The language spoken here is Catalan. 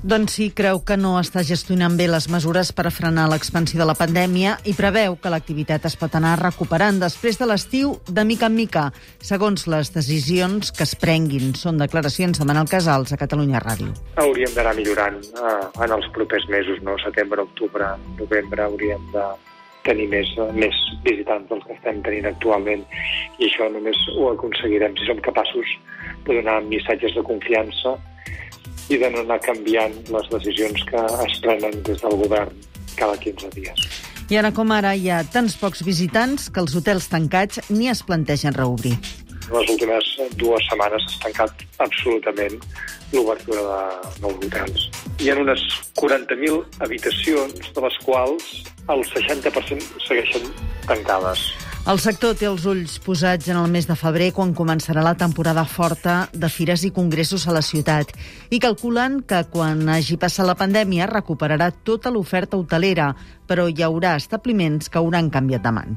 Doncs sí, creu que no està gestionant bé les mesures per a frenar l'expansió de la pandèmia i preveu que l'activitat es pot anar recuperant després de l'estiu de mica en mica, segons les decisions que es prenguin. Són declaracions de Manel Casals a Catalunya Ràdio. Hauríem d'anar millorant eh, en els propers mesos, no? setembre, octubre, novembre, hauríem de tenir més, més visitants dels que estem tenint actualment i això només ho aconseguirem si som capaços de donar missatges de confiança i de no anar canviant les decisions que es prenen des del govern cada 15 dies. I ara com ara hi ha tants pocs visitants que els hotels tancats ni es plantegen reobrir. Les últimes dues setmanes s'ha tancat absolutament l'obertura de nous hotels. Hi ha unes 40.000 habitacions, de les quals el 60% segueixen tancades. El sector té els ulls posats en el mes de febrer quan començarà la temporada forta de fires i congressos a la ciutat i calculen que quan hagi passat la pandèmia recuperarà tota l'oferta hotelera, però hi haurà establiments que hauran canviat de mans.